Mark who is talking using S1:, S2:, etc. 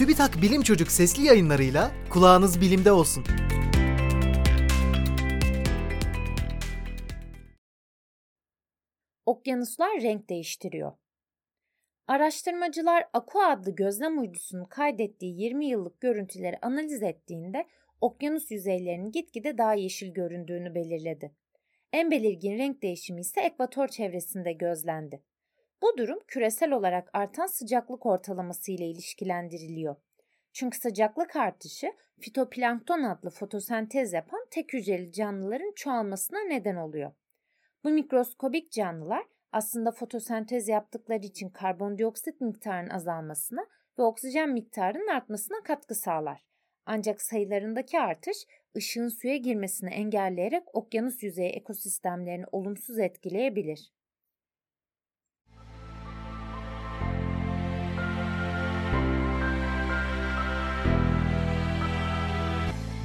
S1: TÜBİTAK Bilim Çocuk sesli yayınlarıyla kulağınız bilimde olsun.
S2: Okyanuslar renk değiştiriyor. Araştırmacılar Aqua adlı gözlem uydusunun kaydettiği 20 yıllık görüntüleri analiz ettiğinde okyanus yüzeylerinin gitgide daha yeşil göründüğünü belirledi. En belirgin renk değişimi ise ekvator çevresinde gözlendi. Bu durum küresel olarak artan sıcaklık ortalaması ile ilişkilendiriliyor. Çünkü sıcaklık artışı fitoplankton adlı fotosentez yapan tek hücreli canlıların çoğalmasına neden oluyor. Bu mikroskobik canlılar aslında fotosentez yaptıkları için karbondioksit miktarının azalmasına ve oksijen miktarının artmasına katkı sağlar. Ancak sayılarındaki artış ışığın suya girmesini engelleyerek okyanus yüzeyi ekosistemlerini olumsuz etkileyebilir.